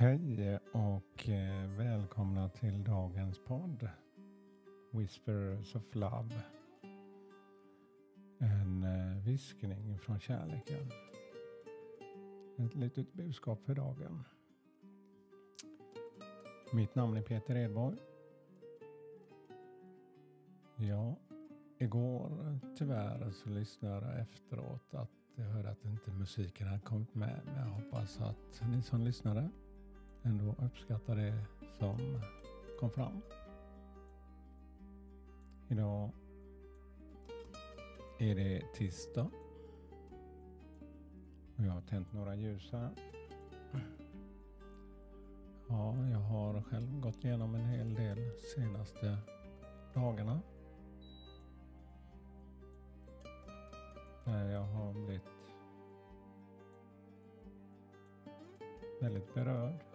Hej och eh, välkomna till dagens podd Whispers of Love. En eh, viskning från kärleken. Ett litet budskap för dagen. Mitt namn är Peter Edborg. Ja, igår tyvärr så lyssnade jag efteråt att jag hörde att inte musiken hade kommit med. Men jag hoppas att ni som lyssnade ändå uppskattar det som kom fram. Idag är det tisdag. Och jag har tänt några ljus här. Ja, jag har själv gått igenom en hel del senaste dagarna. Där jag har blivit väldigt berörd.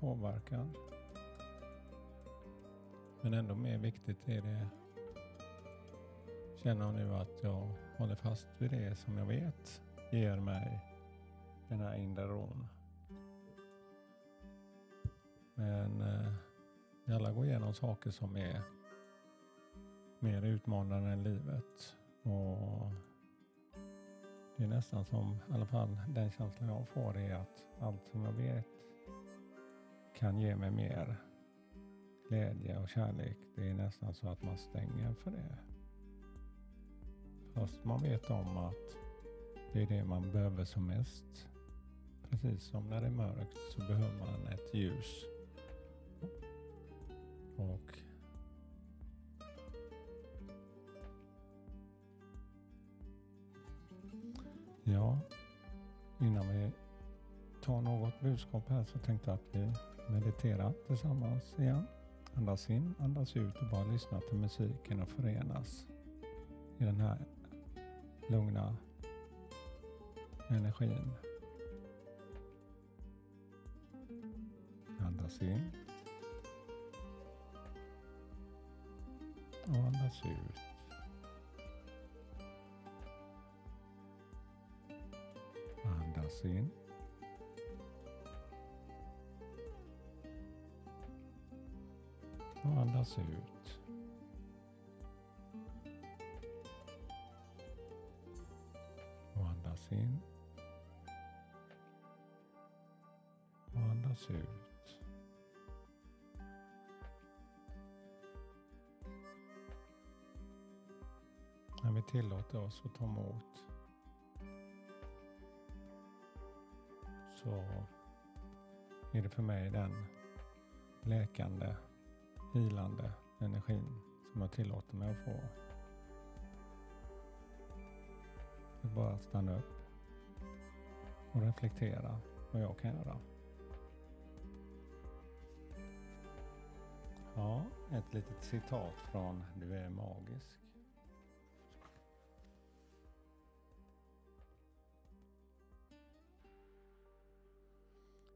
Påverkad. Men ändå mer viktigt är det känner jag nu att jag håller fast vid det som jag vet ger mig den här inre ron. Men eh, vi alla går igenom saker som är mer utmanande än livet. Och det är nästan som, i alla fall den känslan jag får är att allt som jag vet kan ge mig mer glädje och kärlek. Det är nästan så att man stänger för det. Fast man vet om att det är det man behöver som mest. Precis som när det är mörkt så behöver man ett ljus. Och Ja, innan vi ta något budskap här så tänkte jag att vi mediterar tillsammans igen. Andas in, andas ut och bara lyssna till musiken och förenas i den här lugna energin. Andas in. Och andas ut. Andas in. Och andas ut. Och andas in. Och andas ut. När vi tillåter oss att ta emot så är det för mig den läkande, hilande energin som jag tillåter mig att få. Att bara stanna upp och reflektera vad jag kan göra. Ja, ett litet citat från Du är magisk.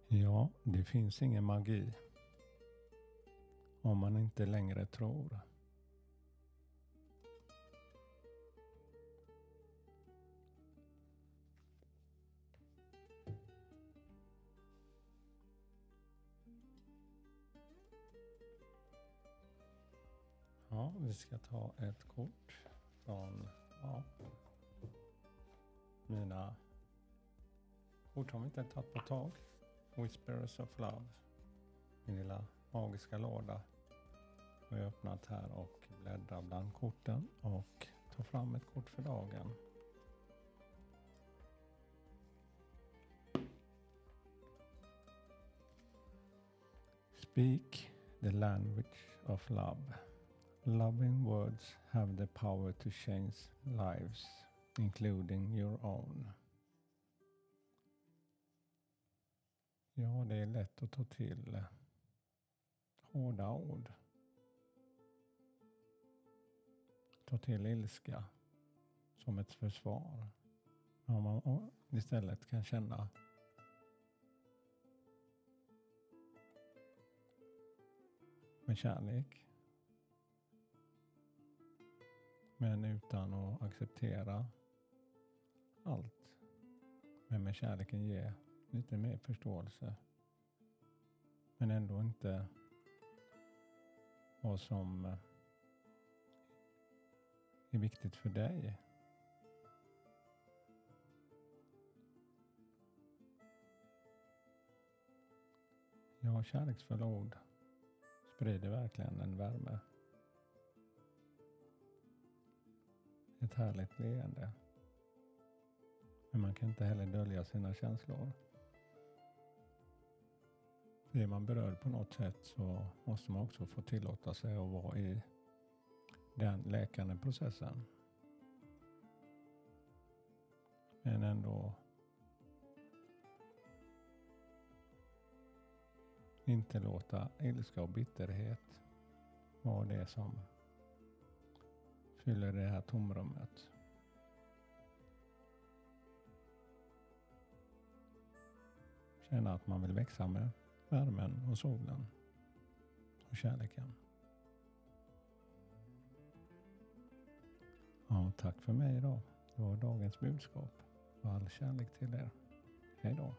Ja, det finns ingen magi om man inte längre tror. Ja, vi ska ta ett kort från ja, mina kort har vi inte tagit på tag. Whisperers of Love. Min lilla magiska låda har jag öppnat här och bläddrar bland korten och tar fram ett kort för dagen. Speak the language of love. Loving words have the power to change lives, including your own. Ja, det är lätt att ta till hårda ord. Ta till ilska som ett försvar. Om man istället kan känna med kärlek. Men utan att acceptera allt. Men med kärleken ge lite mer förståelse. Men ändå inte vad som eh, är viktigt för dig. Ja, kärleksfulla ord sprider verkligen en värme. Ett härligt leende. Men man kan inte heller dölja sina känslor. Är man berörd på något sätt så måste man också få tillåta sig att vara i den läkande processen. Men ändå inte låta ilska och bitterhet vara det som fyller det här tomrummet. Känna att man vill växa med värmen och solen och kärleken. Tack för mig idag. Det var dagens budskap och all kärlek till er. Hej då.